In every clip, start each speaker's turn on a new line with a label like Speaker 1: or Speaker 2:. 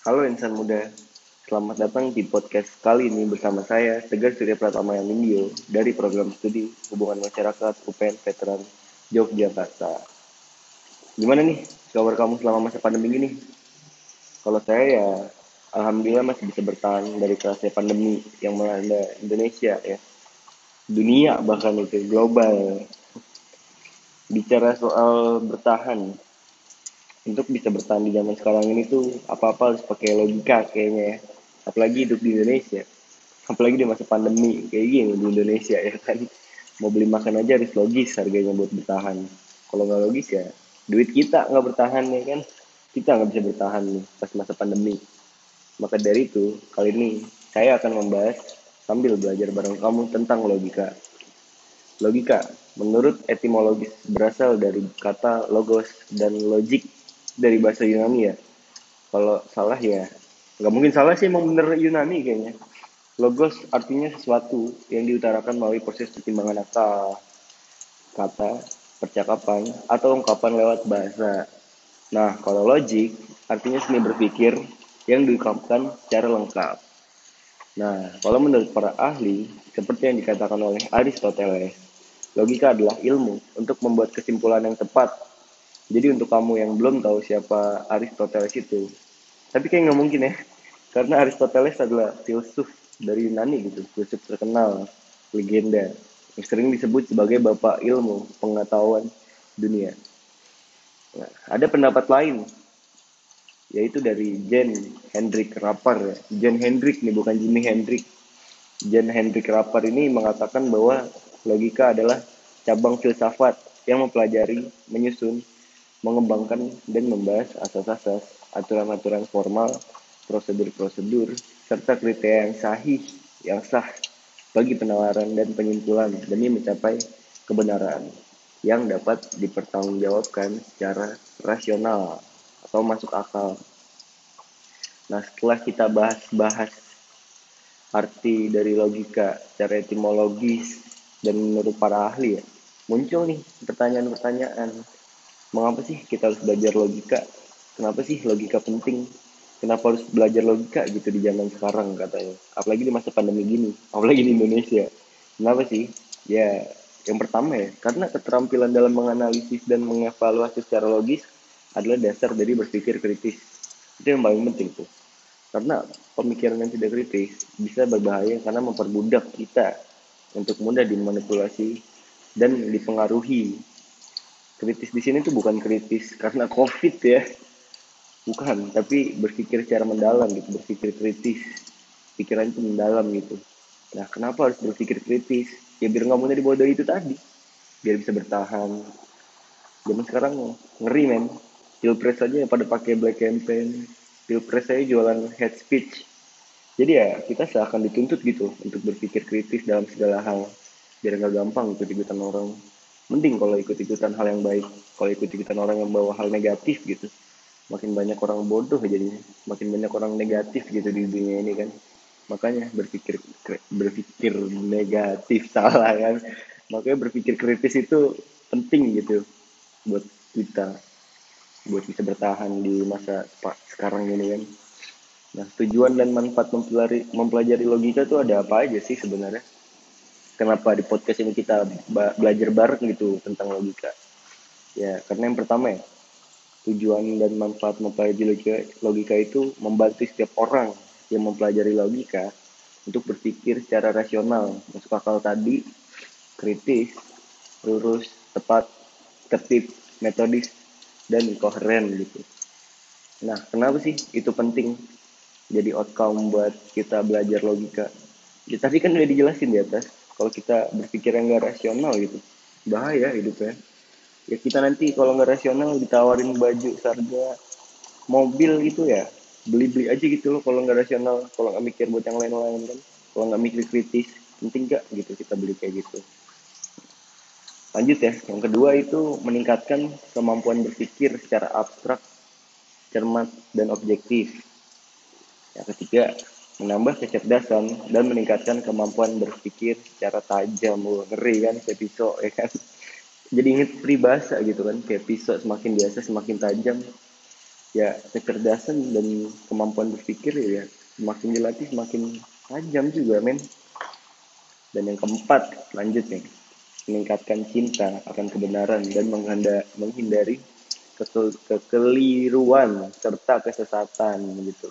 Speaker 1: Halo insan muda, selamat datang di podcast kali ini bersama saya Tegar Surya Pratama Nindyo dari program studi Hubungan Masyarakat UPN Veteran Yogyakarta. Gimana nih kabar kamu selama masa pandemi ini? Kalau saya ya, alhamdulillah masih bisa bertahan dari kerasnya pandemi yang melanda Indonesia ya, dunia bahkan itu global. Bicara soal bertahan, untuk bisa bertahan di zaman sekarang ini tuh apa-apa harus pakai logika kayaknya ya. Apalagi hidup di Indonesia. Apalagi di masa pandemi kayak gini di Indonesia ya kan. Mau beli makan aja harus logis harganya buat bertahan. Kalau nggak logis ya duit kita nggak bertahan ya kan. Kita nggak bisa bertahan nih pas masa pandemi. Maka dari itu kali ini saya akan membahas sambil belajar bareng kamu tentang logika. Logika menurut etimologis berasal dari kata logos dan logik dari bahasa Yunani ya. Kalau salah ya nggak mungkin salah sih emang bener Yunani kayaknya. Logos artinya sesuatu yang diutarakan melalui proses pertimbangan akal kata percakapan atau ungkapan lewat bahasa. Nah kalau logik artinya seni berpikir yang diungkapkan secara lengkap. Nah kalau menurut para ahli seperti yang dikatakan oleh Aristoteles logika adalah ilmu untuk membuat kesimpulan yang tepat jadi untuk kamu yang belum tahu siapa Aristoteles itu, tapi kayak nggak mungkin ya, karena Aristoteles adalah filsuf dari Yunani gitu, filsuf terkenal, legenda, yang sering disebut sebagai bapak ilmu pengetahuan dunia. Nah, ada pendapat lain, yaitu dari Jan Hendrik Rapper ya. Hendrik nih bukan Jimi Hendrik. Jan Hendrik Rapper ini mengatakan bahwa logika adalah cabang filsafat yang mempelajari, menyusun, mengembangkan dan membahas asas-asas, aturan-aturan formal, prosedur-prosedur, serta kriteria yang sahih, yang sah bagi penawaran dan penyimpulan demi mencapai kebenaran yang dapat dipertanggungjawabkan secara rasional atau masuk akal. Nah, setelah kita bahas-bahas arti dari logika secara etimologis dan menurut para ahli ya, muncul nih pertanyaan-pertanyaan mengapa sih kita harus belajar logika? Kenapa sih logika penting? Kenapa harus belajar logika gitu di zaman sekarang katanya? Apalagi di masa pandemi gini apalagi di Indonesia. Kenapa sih? Ya yang pertama ya karena keterampilan dalam menganalisis dan mengevaluasi secara logis adalah dasar dari berpikir kritis. Itu yang paling penting tuh. Karena pemikiran yang tidak kritis bisa berbahaya karena memperbudak kita untuk mudah dimanipulasi dan dipengaruhi kritis di sini tuh bukan kritis karena covid ya. Bukan tapi berpikir secara mendalam gitu berpikir kritis. Pikiran itu mendalam gitu. Nah kenapa harus berpikir kritis? Ya biar nggak mudah dibodohi itu tadi. Biar bisa bertahan. Zaman sekarang ngeri men. Pilpres aja pada pakai black campaign. Pilpres saya jualan head speech. Jadi ya kita seakan dituntut gitu untuk berpikir kritis dalam segala hal. Biar nggak gampang ikutan orang mending kalau ikut-ikutan hal yang baik kalau ikut-ikutan orang yang bawa hal negatif gitu. Makin banyak orang bodoh jadinya makin banyak orang negatif gitu di dunia ini kan. Makanya berpikir berpikir negatif salah kan. Makanya berpikir kritis itu penting gitu buat kita buat bisa bertahan di masa sekarang ini kan. Nah tujuan dan manfaat mempelajari mempelajari logika itu ada apa aja sih sebenarnya kenapa di podcast ini kita belajar bareng gitu tentang logika. Ya karena yang pertama ya tujuan dan manfaat mempelajari logika, logika itu membantu setiap orang yang mempelajari logika untuk berpikir secara rasional masuk akal tadi kritis lurus tepat tertib metodis dan koheren gitu. Nah kenapa sih itu penting jadi outcome buat kita belajar logika? Ya tadi kan udah dijelasin di atas kalau kita berpikir yang nggak rasional gitu. Bahaya hidupnya. Ya kita nanti kalau nggak rasional ditawarin baju sarga mobil gitu ya beli beli aja gitu loh kalau nggak rasional. Kalau nggak mikir buat yang lain-lain kan. Kalau nggak mikir kritis penting nggak gitu kita beli kayak gitu. Lanjut ya. Yang kedua itu meningkatkan kemampuan berpikir secara abstrak cermat dan objektif. Yang ketiga menambah kecerdasan dan meningkatkan kemampuan berpikir secara tajam. Wah, ngeri kan kayak pisau ya kan? Jadi inget peribahasa gitu kan kayak pisau semakin biasa semakin tajam. Ya kecerdasan dan kemampuan berpikir ya semakin dilatih semakin tajam juga men. Dan yang keempat lanjut nih meningkatkan cinta akan kebenaran dan menghindari kekel kekeliruan serta kesesatan gitu.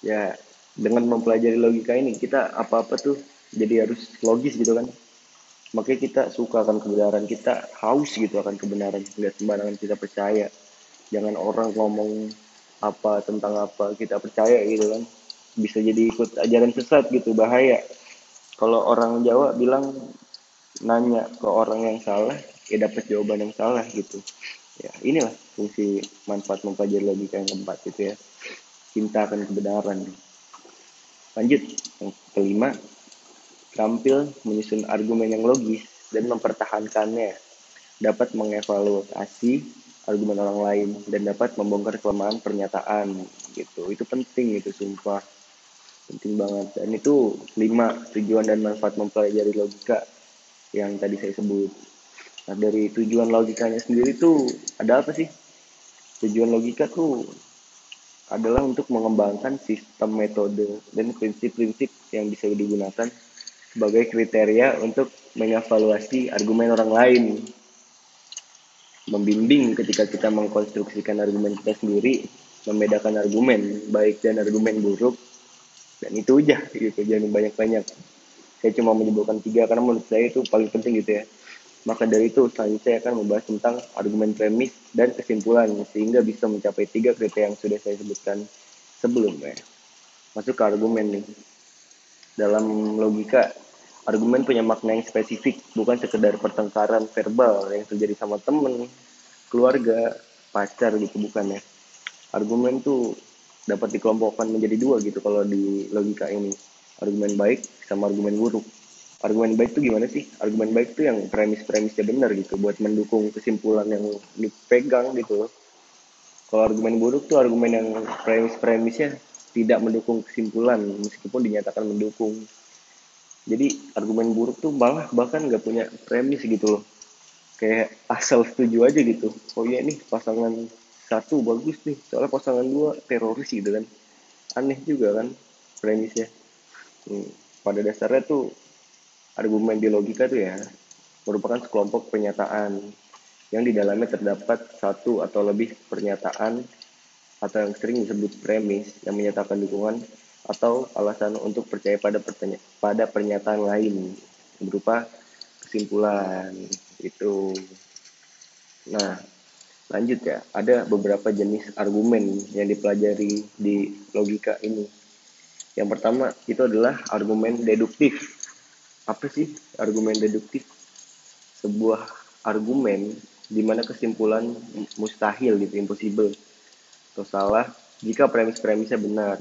Speaker 1: Ya dengan mempelajari logika ini kita apa-apa tuh jadi harus logis gitu kan. Makanya kita suka akan kebenaran kita haus gitu akan kebenaran nggak sembarangan kita percaya. Jangan orang ngomong apa tentang apa kita percaya gitu kan. Bisa jadi ikut ajaran sesat gitu bahaya. Kalau orang Jawa bilang nanya ke orang yang salah ya dapat jawaban yang salah gitu. Ya inilah fungsi manfaat mempelajari logika yang keempat gitu ya. Cinta akan kebenaran lanjut yang kelima terampil menyusun argumen yang logis dan mempertahankannya, dapat mengevaluasi argumen orang lain dan dapat membongkar kelemahan pernyataan gitu. Itu penting itu sumpah. Penting banget. Dan itu lima tujuan dan manfaat mempelajari logika yang tadi saya sebut. Nah, dari tujuan logikanya sendiri tuh ada apa sih? Tujuan logika tuh adalah untuk mengembangkan sistem metode dan prinsip-prinsip yang bisa digunakan sebagai kriteria untuk mengevaluasi argumen orang lain. Membimbing ketika kita mengkonstruksikan argumen kita sendiri, membedakan argumen baik dan argumen buruk, dan itu aja gitu, jangan banyak-banyak. Saya cuma menyebutkan tiga karena menurut saya itu paling penting gitu ya. Maka dari itu selanjutnya saya akan membahas tentang argumen premis dan kesimpulan sehingga bisa mencapai tiga kriteria yang sudah saya sebutkan sebelumnya. Masuk ke argumen nih. Dalam logika argumen punya makna yang spesifik bukan sekedar pertengkaran verbal yang terjadi sama temen keluarga pacar gitu bukan ya argumen tuh dapat dikelompokkan menjadi dua gitu kalau di logika ini argumen baik sama argumen buruk argumen baik tuh gimana sih? Argumen baik tuh yang premis-premisnya benar gitu buat mendukung kesimpulan yang dipegang gitu. Kalau argumen buruk tuh argumen yang premis-premisnya tidak mendukung kesimpulan meskipun dinyatakan mendukung. Jadi argumen buruk tuh malah bahkan nggak punya premis gitu loh. Kayak asal setuju aja gitu. Oh iya nih pasangan satu bagus nih. Soalnya pasangan dua teroris gitu kan. Aneh juga kan premisnya. Hmm. pada dasarnya tuh argumen di logika tuh ya merupakan sekelompok pernyataan yang di dalamnya terdapat satu atau lebih pernyataan atau yang sering disebut premis yang menyatakan dukungan atau alasan untuk percaya pada pada pernyataan lain berupa kesimpulan itu. Nah, lanjut ya, ada beberapa jenis argumen yang dipelajari di logika ini. Yang pertama itu adalah argumen deduktif. Apa sih argumen deduktif? Sebuah argumen di mana kesimpulan mustahil gitu, impossible atau salah jika premis-premisnya benar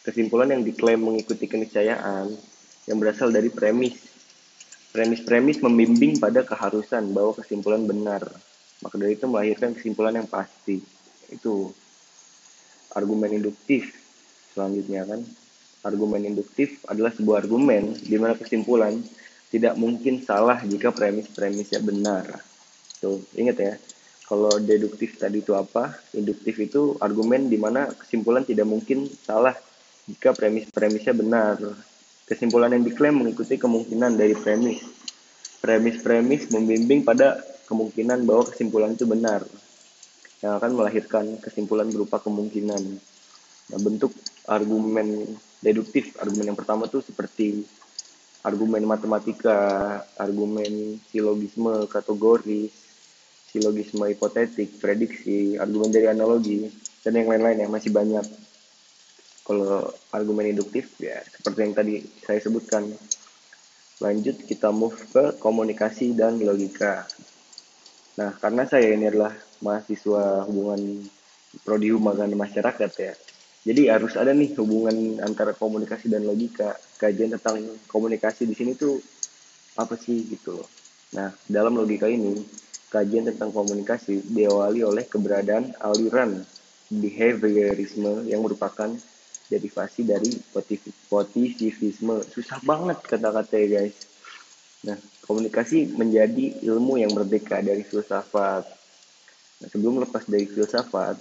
Speaker 1: kesimpulan yang diklaim mengikuti keniscayaan yang berasal dari premis. Premis-premis membimbing pada keharusan bahwa kesimpulan benar. Maka dari itu melahirkan kesimpulan yang pasti. Itu argumen induktif. Selanjutnya kan, argumen induktif adalah sebuah argumen di mana kesimpulan tidak mungkin salah jika premis-premisnya benar. Tuh, ingat ya. Kalau deduktif tadi itu apa? Induktif itu argumen di mana kesimpulan tidak mungkin salah jika premis-premisnya benar. Kesimpulan yang diklaim mengikuti kemungkinan dari premis. Premis-premis membimbing pada kemungkinan bahwa kesimpulan itu benar, yang akan melahirkan kesimpulan berupa kemungkinan. Nah, bentuk argumen deduktif, argumen yang pertama tuh seperti argumen matematika, argumen silogisme kategori, silogisme hipotetik, prediksi, argumen dari analogi, dan yang lain-lain yang masih banyak. Kalau argumen induktif ya seperti yang tadi saya sebutkan. Lanjut kita move ke komunikasi dan logika. Nah karena saya ini adalah mahasiswa hubungan prodi hubungan masyarakat ya jadi harus ada nih hubungan antara komunikasi dan logika. Kajian tentang komunikasi di sini tuh apa sih gitu loh. Nah dalam logika ini kajian tentang komunikasi diawali oleh keberadaan aliran behaviorisme yang merupakan derivasi dari positivisme. Susah banget kata-kata ya guys. Nah komunikasi menjadi ilmu yang merdeka dari filsafat. Nah, sebelum lepas dari filsafat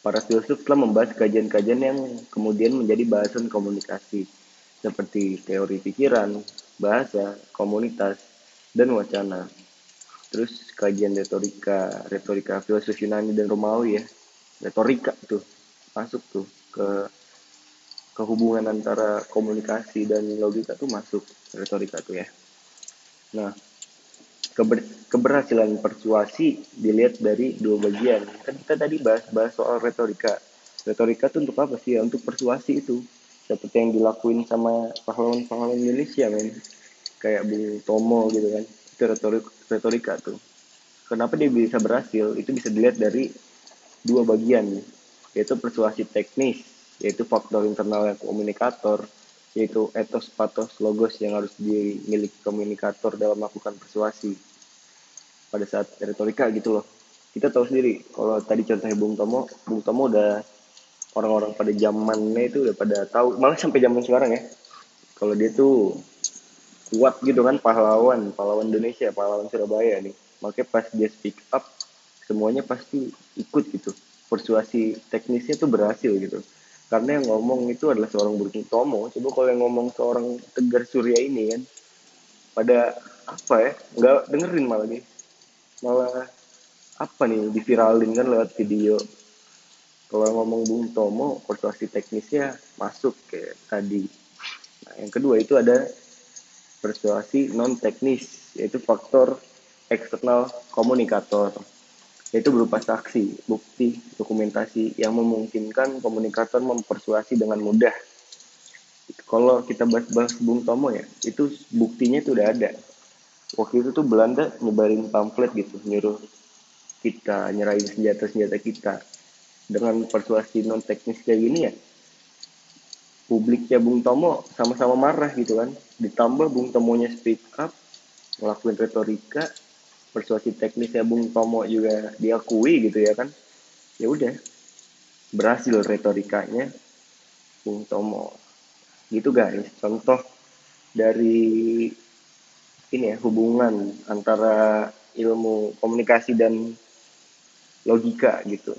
Speaker 1: Para filsuf telah membahas kajian-kajian yang kemudian menjadi bahasan komunikasi, seperti teori pikiran, bahasa, komunitas, dan wacana. Terus kajian retorika, retorika filsuf Yunani dan Romawi ya, retorika tuh masuk tuh ke kehubungan antara komunikasi dan logika tuh masuk retorika tuh ya. Nah, keber, keberhasilan persuasi dilihat dari dua bagian. Kan kita tadi bahas-bahas soal retorika. Retorika itu untuk apa sih? Ya, untuk persuasi itu. Seperti yang dilakuin sama pahlawan-pahlawan Indonesia, men. Kayak Bung Tomo gitu kan. Itu retorik, retorika tuh. Kenapa dia bisa berhasil? Itu bisa dilihat dari dua bagian, yaitu persuasi teknis, yaitu faktor internal komunikator, yaitu etos, patos, logos yang harus dimiliki komunikator dalam melakukan persuasi pada saat retorika gitu loh. Kita tahu sendiri, kalau tadi contohnya Bung Tomo, Bung Tomo udah orang-orang pada zamannya itu udah pada tahu, malah sampai zaman sekarang ya. Kalau dia tuh kuat gitu kan pahlawan, pahlawan Indonesia, pahlawan Surabaya nih. Makanya pas dia speak up, semuanya pasti ikut gitu. Persuasi teknisnya tuh berhasil gitu karena yang ngomong itu adalah seorang Burung Tomo coba kalau yang ngomong seorang Tegar Surya ini kan pada apa ya nggak dengerin malah nih malah apa nih diviralin kan lewat video. Kalau ngomong Bung Tomo persuasi teknisnya masuk kayak tadi. Nah, yang kedua itu ada persuasi non teknis yaitu faktor eksternal komunikator yaitu berupa saksi, bukti, dokumentasi yang memungkinkan komunikator mempersuasi dengan mudah. Kalau kita bahas-bahas Bung Tomo ya, itu buktinya itu udah ada. Waktu itu tuh Belanda nyebarin pamflet gitu, nyuruh kita nyerahin senjata-senjata kita. Dengan persuasi non teknis kayak gini ya, publiknya Bung Tomo sama-sama marah gitu kan. Ditambah Bung Tomonya speak up, ngelakuin retorika, persuasi teknisnya Bung Tomo juga diakui gitu ya kan. Ya udah berhasil retorikanya Bung Tomo. Gitu guys. Contoh dari ini ya hubungan antara ilmu komunikasi dan logika gitu.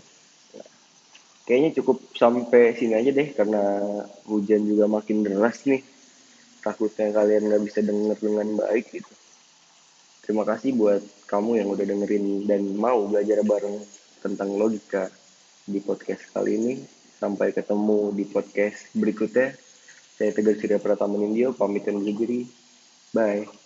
Speaker 1: Kayaknya cukup sampai sini aja deh karena hujan juga makin deras nih. Takutnya kalian nggak bisa denger dengan baik gitu. Terima kasih buat kamu yang udah dengerin dan mau belajar bareng tentang logika di podcast kali ini. Sampai ketemu di podcast berikutnya. Saya Tegar Surya Pratama Nindyo, pamit undur diri. Bye.